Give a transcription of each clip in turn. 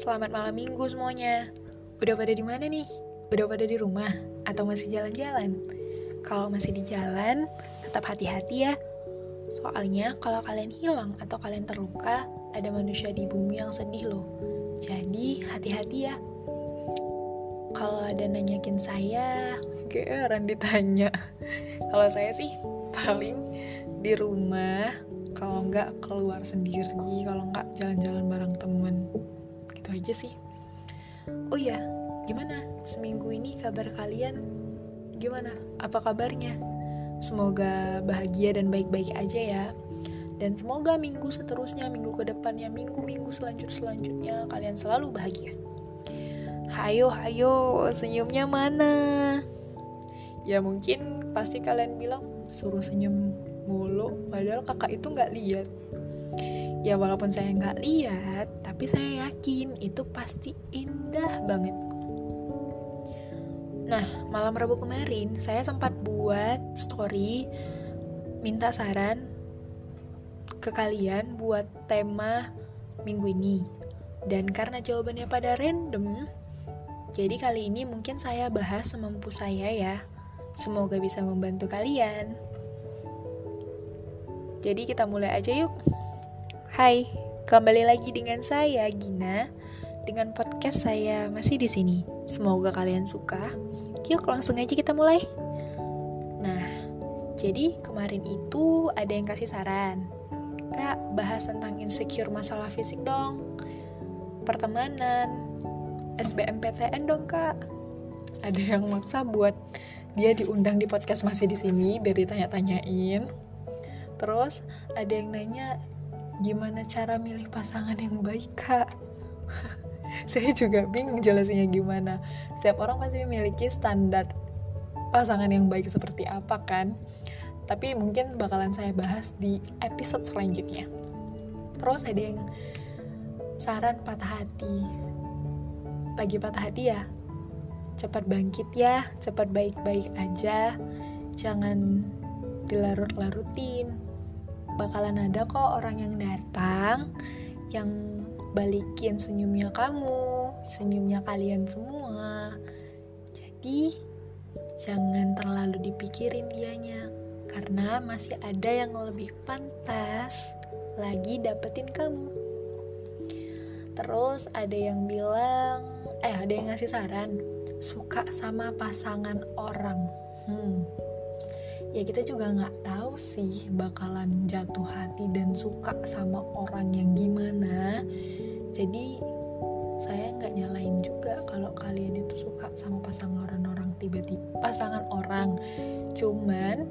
Selamat malam minggu semuanya. Udah pada di mana nih? Udah pada di rumah atau masih jalan-jalan? Kalau masih di jalan, tetap hati-hati ya. Soalnya kalau kalian hilang atau kalian terluka, ada manusia di bumi yang sedih loh. Jadi hati-hati ya. Kalau ada nanyakin saya, kegeran ditanya. kalau saya sih paling di rumah, kalau nggak keluar sendiri, kalau nggak jalan-jalan bareng temen gitu aja sih. Oh iya gimana? Seminggu ini kabar kalian gimana? Apa kabarnya? Semoga bahagia dan baik-baik aja ya. Dan semoga minggu seterusnya minggu ke depannya minggu-minggu selanjut selanjutnya kalian selalu bahagia. Hayo hayo senyumnya mana? Ya mungkin pasti kalian bilang suruh senyum mulu padahal kakak itu nggak lihat. Ya walaupun saya nggak lihat tapi saya yakin itu pasti indah banget. Nah malam rabu kemarin saya sempat buat story minta saran ke kalian buat tema minggu ini. Dan karena jawabannya pada random jadi kali ini mungkin saya bahas semampu saya ya. Semoga bisa membantu kalian. Jadi kita mulai aja yuk. Hai, kembali lagi dengan saya Gina dengan podcast saya masih di sini. Semoga kalian suka. Yuk langsung aja kita mulai. Nah, jadi kemarin itu ada yang kasih saran. Kak, bahas tentang insecure masalah fisik dong. Pertemanan, SBMPTN dong, Kak. Ada yang maksa buat dia diundang di podcast masih di sini biar ditanya-tanyain. Terus ada yang nanya gimana cara milih pasangan yang baik kak? Saya juga bingung jelasinnya gimana. Setiap orang pasti memiliki standar pasangan yang baik seperti apa kan? Tapi mungkin bakalan saya bahas di episode selanjutnya. Terus ada yang saran patah hati. Lagi patah hati ya? Cepat bangkit ya cepat baik-baik aja. Jangan dilarut-larutin bakalan ada kok orang yang datang yang balikin senyumnya kamu, senyumnya kalian semua. Jadi jangan terlalu dipikirin dianya karena masih ada yang lebih pantas lagi dapetin kamu. Terus ada yang bilang, eh ada yang ngasih saran, suka sama pasangan orang. Hmm, ya kita juga nggak tahu sih bakalan jatuh hati dan suka sama orang yang gimana. Jadi saya nggak nyalain juga kalau kalian itu suka sama pasangan orang-orang tiba-tiba pasangan orang. Cuman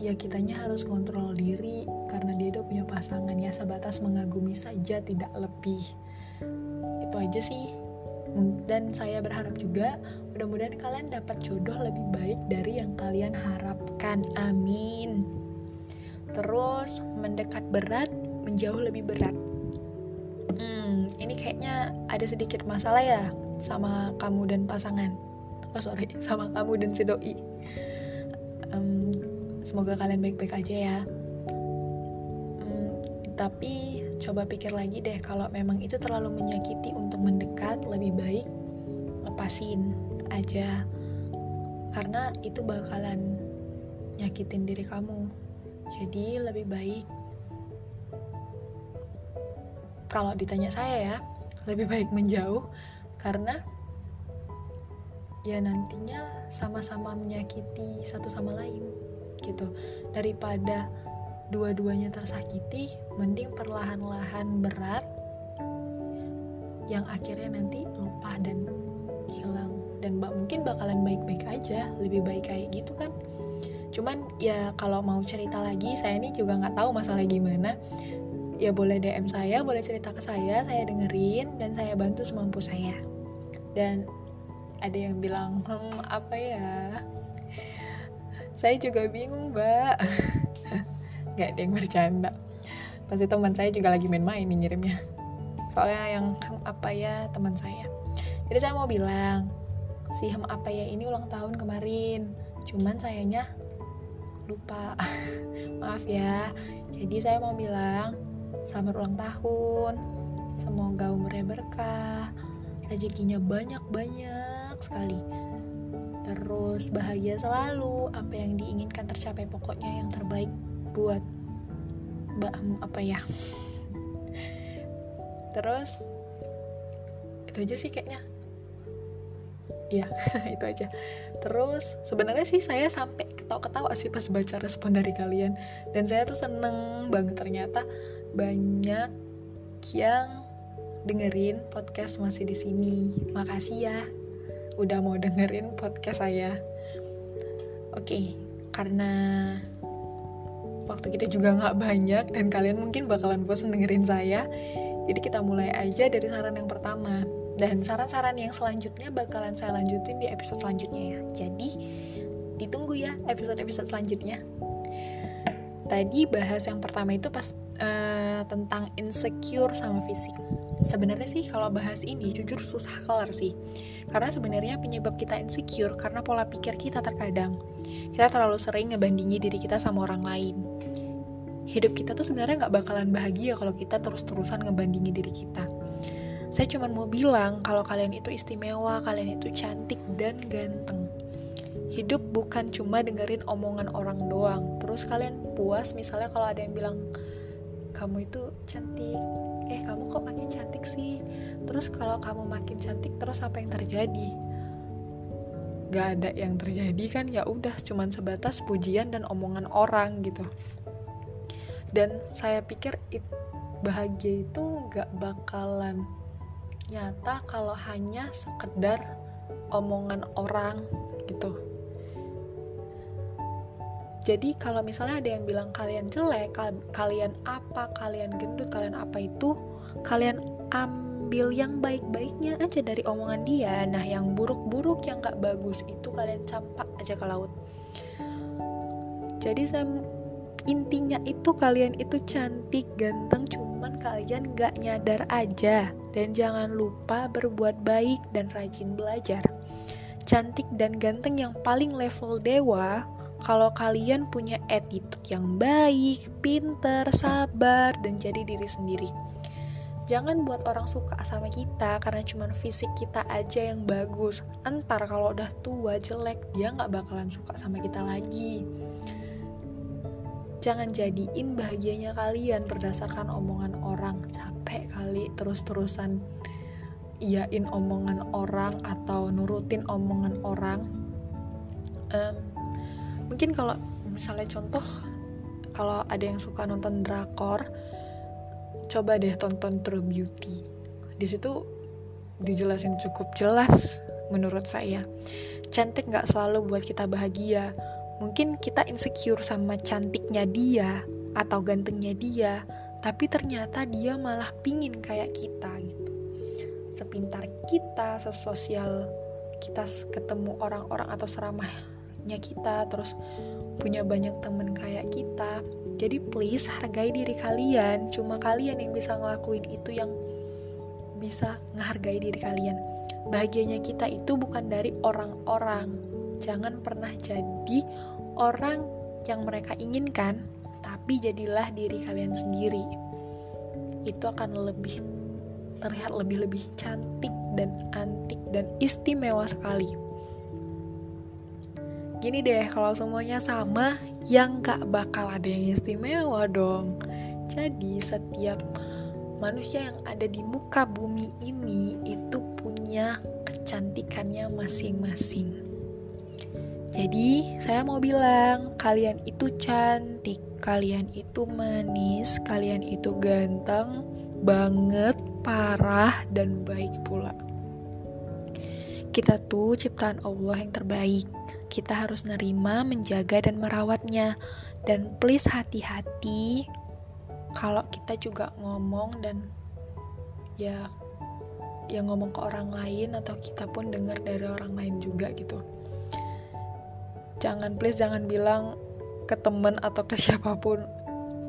ya kitanya harus kontrol diri karena dia udah punya pasangan. Ya sebatas mengagumi saja tidak lebih. Itu aja sih. Dan saya berharap juga mudah-mudahan kalian dapat jodoh lebih baik dari yang kalian harapkan. Amin. Terus mendekat berat menjauh lebih berat. Hmm ini kayaknya ada sedikit masalah ya sama kamu dan pasangan. Oh sorry sama kamu dan si doi. Um, semoga kalian baik-baik aja ya. Um, tapi coba pikir lagi deh kalau memang itu terlalu menyakiti untuk mendekat lebih baik lepasin aja. Karena itu bakalan nyakitin diri kamu. Jadi lebih baik kalau ditanya saya ya lebih baik menjauh. Karena ya nantinya sama-sama menyakiti satu sama lain gitu. Daripada dua-duanya tersakiti mending perlahan-lahan berat yang akhirnya nanti lupa dan hilang dan mbak mungkin bakalan baik-baik aja lebih baik kayak gitu kan. Cuman ya kalau mau cerita lagi saya ini juga nggak tahu masalah gimana. Ya boleh DM saya boleh cerita ke saya saya dengerin dan saya bantu semampu saya. Dan ada yang bilang hmm apa ya? Saya juga bingung mbak. Nggak ada yang bercanda. Pasti teman saya juga lagi main-main nih ngirimnya. Soalnya yang hem apa ya? teman saya. Jadi saya mau bilang si hem apa ya ini ulang tahun kemarin. Cuman sayanya lupa. Maaf ya. Jadi saya mau bilang selamat ulang tahun. Semoga umurnya berkah. Rezekinya banyak-banyak sekali. Terus bahagia selalu. Apa yang diinginkan tercapai pokoknya yang terbaik buat mbak apa ya. Terus itu aja sih kayaknya ya itu aja. Terus sebenarnya sih saya sampai ketawa-ketawa sih pas baca respon dari kalian. Dan saya tuh seneng banget ternyata banyak yang dengerin podcast masih di sini. Makasih ya udah mau dengerin podcast saya. Oke karena waktu kita juga nggak banyak dan kalian mungkin bakalan bosan dengerin saya jadi kita mulai aja dari saran yang pertama dan saran-saran yang selanjutnya bakalan saya lanjutin di episode selanjutnya ya. Jadi ditunggu ya episode-episode selanjutnya. Tadi bahas yang pertama itu pas uh, tentang insecure sama fisik. Sebenarnya sih kalau bahas ini jujur susah kelar sih. Karena sebenarnya penyebab kita insecure karena pola pikir kita terkadang. Kita terlalu sering ngebandingi diri kita sama orang lain. Hidup kita tuh sebenarnya nggak bakalan bahagia kalau kita terus-terusan ngebandingi diri kita saya cuma mau bilang kalau kalian itu istimewa, kalian itu cantik dan ganteng. Hidup bukan cuma dengerin omongan orang doang. Terus kalian puas misalnya kalau ada yang bilang kamu itu cantik, eh kamu kok makin cantik sih. Terus kalau kamu makin cantik terus apa yang terjadi? Gak ada yang terjadi kan ya udah cuman sebatas pujian dan omongan orang gitu. Dan saya pikir it, bahagia itu gak bakalan nyata kalau hanya sekedar omongan orang gitu. Jadi kalau misalnya ada yang bilang kalian jelek kalian apa kalian gendut kalian apa itu kalian ambil yang baik-baiknya aja dari omongan dia. Nah yang buruk-buruk yang gak bagus itu kalian campak aja ke laut. Jadi saya intinya itu kalian itu cantik ganteng cuman kalian gak nyadar aja dan jangan lupa berbuat baik dan rajin belajar cantik dan ganteng yang paling level dewa kalau kalian punya attitude yang baik, pinter, sabar, dan jadi diri sendiri. Jangan buat orang suka sama kita karena cuma fisik kita aja yang bagus. Entar kalau udah tua jelek, dia nggak bakalan suka sama kita lagi. Jangan jadiin bahagianya kalian berdasarkan omongan orang. Capek kali terus-terusan iyain omongan orang atau nurutin omongan orang. Um, mungkin kalau misalnya contoh kalau ada yang suka nonton drakor, coba deh tonton True Beauty. Di situ dijelasin cukup jelas menurut saya. Cantik nggak selalu buat kita bahagia Mungkin kita insecure sama cantiknya dia atau gantengnya dia, tapi ternyata dia malah pingin kayak kita gitu. Sepintar kita, sesosial kita ketemu orang-orang atau seramahnya kita, terus punya banyak temen kayak kita. Jadi please hargai diri kalian. Cuma kalian yang bisa ngelakuin itu yang bisa menghargai diri kalian. Bahagianya kita itu bukan dari orang-orang. Jangan pernah jadi orang yang mereka inginkan, tapi jadilah diri kalian sendiri. Itu akan lebih terlihat lebih-lebih cantik dan antik dan istimewa sekali. Gini deh, kalau semuanya sama, yang gak bakal ada yang istimewa dong. Jadi setiap manusia yang ada di muka bumi ini itu punya kecantikannya masing-masing. Jadi, saya mau bilang, kalian itu cantik, kalian itu manis, kalian itu ganteng banget, parah, dan baik pula. Kita tuh ciptaan Allah yang terbaik. Kita harus nerima, menjaga, dan merawatnya. Dan please hati-hati kalau kita juga ngomong dan ya ya ngomong ke orang lain atau kita pun dengar dari orang lain juga gitu jangan please jangan bilang ke temen atau ke siapa pun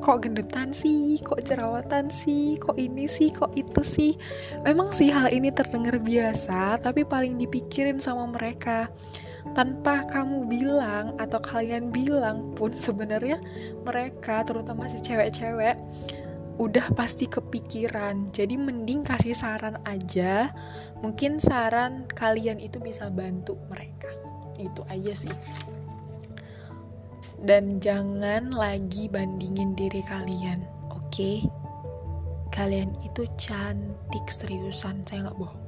kok gendutan sih, kok jerawatan sih, kok ini sih, kok itu sih. Memang sih hal ini terdengar biasa, tapi paling dipikirin sama mereka. Tanpa kamu bilang atau kalian bilang pun sebenarnya mereka, terutama si cewek-cewek, udah pasti kepikiran. Jadi mending kasih saran aja. Mungkin saran kalian itu bisa bantu mereka. Itu aja sih. Dan jangan lagi bandingin diri kalian. Oke? Okay? Kalian itu cantik seriusan, saya nggak bohong.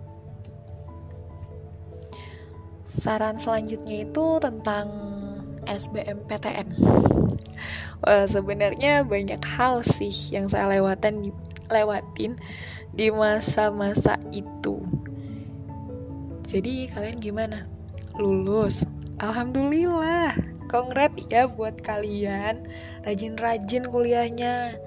Saran selanjutnya itu tentang SBMPTN. Wah, sebenarnya banyak hal sih yang saya lewatin lewatin di masa-masa itu. Jadi kalian gimana? Lulus? Alhamdulillah. Kongret ya buat kalian. Rajin-rajin kuliahnya.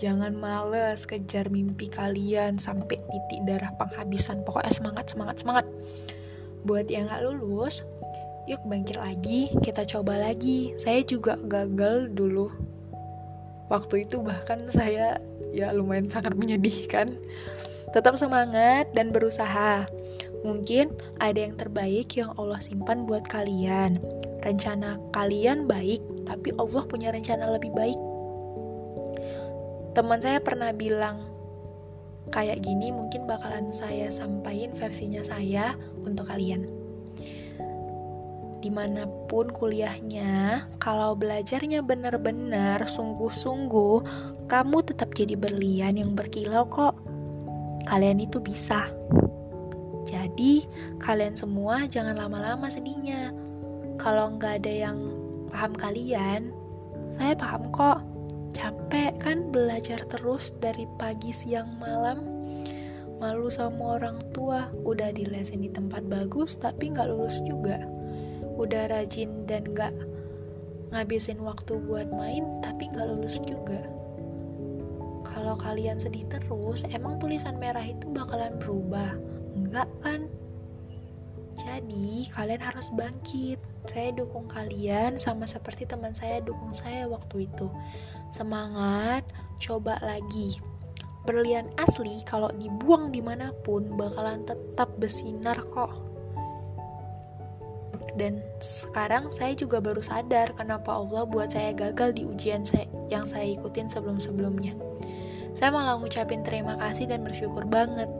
Jangan males kejar mimpi kalian sampai titik darah penghabisan. Pokoknya semangat, semangat, semangat. Buat yang gak lulus, yuk bangkit lagi, kita coba lagi. Saya juga gagal dulu. Waktu itu bahkan saya ya lumayan sangat menyedihkan. Tetap semangat dan berusaha. Mungkin ada yang terbaik yang Allah simpan buat kalian. Rencana kalian baik, tapi Allah punya rencana lebih baik. Teman saya pernah bilang, kayak gini mungkin bakalan saya sampaikan versinya saya untuk kalian di mana pun kuliahnya, kalau belajarnya benar-benar sungguh-sungguh, kamu tetap jadi berlian yang berkilau kok. Kalian itu bisa. Jadi, kalian semua jangan lama-lama sedihnya. Kalau nggak ada yang paham kalian, saya paham kok. Capek kan belajar terus dari pagi siang malam? Malu sama orang tua, udah dilesin di tempat bagus tapi nggak lulus juga. Udah rajin dan gak ngabisin waktu buat main tapi gak lulus juga. Kalau kalian sedih terus emang tulisan merah itu bakalan berubah? Enggak kan jadi kalian harus bangkit saya dukung kalian sama seperti teman saya dukung saya waktu itu semangat coba lagi berlian asli kalau dibuang di mana pun bakalan tetap bersinar kok dan sekarang saya juga baru sadar kenapa Allah buat saya gagal di ujian saya, yang saya ikutin sebelum-sebelumnya. Saya malah ngucapin terima kasih dan bersyukur banget.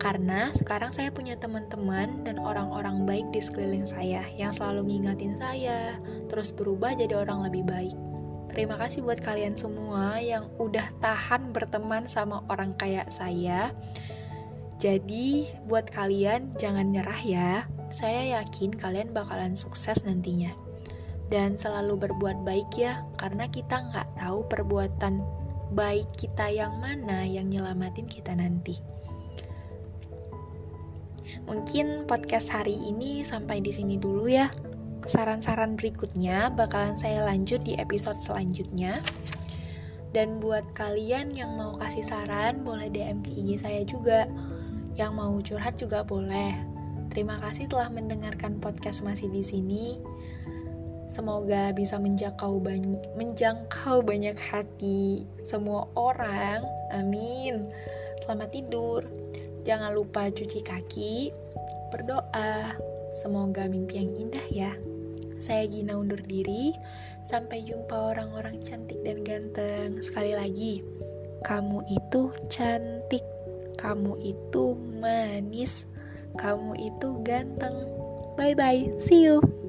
Karena sekarang saya punya teman-teman dan orang-orang baik di sekeliling saya yang selalu ngingatin saya, terus berubah jadi orang lebih baik. Terima kasih buat kalian semua yang udah tahan berteman sama orang kayak saya. Jadi, buat kalian jangan nyerah ya. Saya yakin kalian bakalan sukses nantinya. Dan selalu berbuat baik ya, karena kita nggak tahu perbuatan baik kita yang mana yang nyelamatin kita nanti. Mungkin podcast hari ini sampai di sini dulu ya. Saran-saran berikutnya bakalan saya lanjut di episode selanjutnya. Dan buat kalian yang mau kasih saran, boleh DM ke IG saya juga. Yang mau curhat juga boleh. Terima kasih telah mendengarkan podcast masih di sini. Semoga bisa menjangkau banyak, menjangkau banyak hati semua orang. Amin. Selamat tidur. Jangan lupa cuci kaki, berdoa. Semoga mimpi yang indah ya. Saya Gina undur diri. Sampai jumpa orang-orang cantik dan ganteng. Sekali lagi, kamu itu cantik. Kamu itu manis kamu itu ganteng. Bye bye, see you.